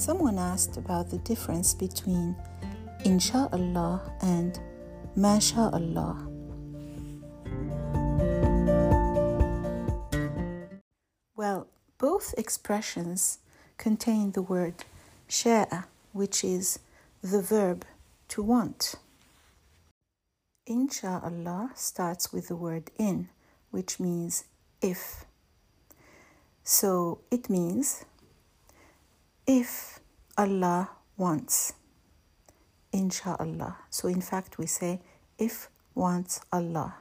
Someone asked about the difference between Insha'Allah and MashaAllah. Well, both expressions contain the word sha'a, which is the verb to want. Insha'Allah starts with the word in, which means if. So it means if Allah wants, insha'Allah. So, in fact, we say if wants Allah.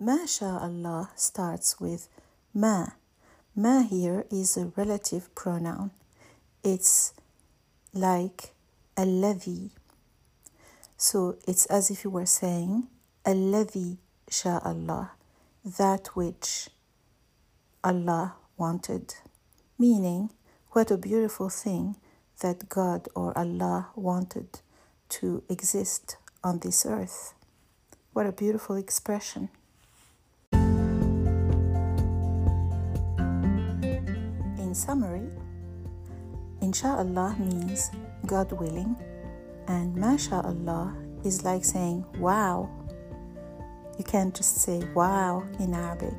MashaAllah starts with ma. Ma here is a relative pronoun. It's like alladhi. So it's as if you were saying alladhi sha'Allah, that which Allah wanted meaning, what a beautiful thing that God or Allah wanted to exist on this earth. What a beautiful expression. In summary, Insha'Allah means God willing, and MashaAllah is like saying wow. You can't just say wow in Arabic.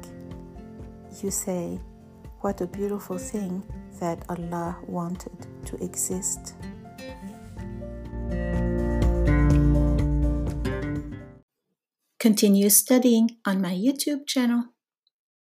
You say what a beautiful thing that Allah wanted to exist. Continue studying on my YouTube channel.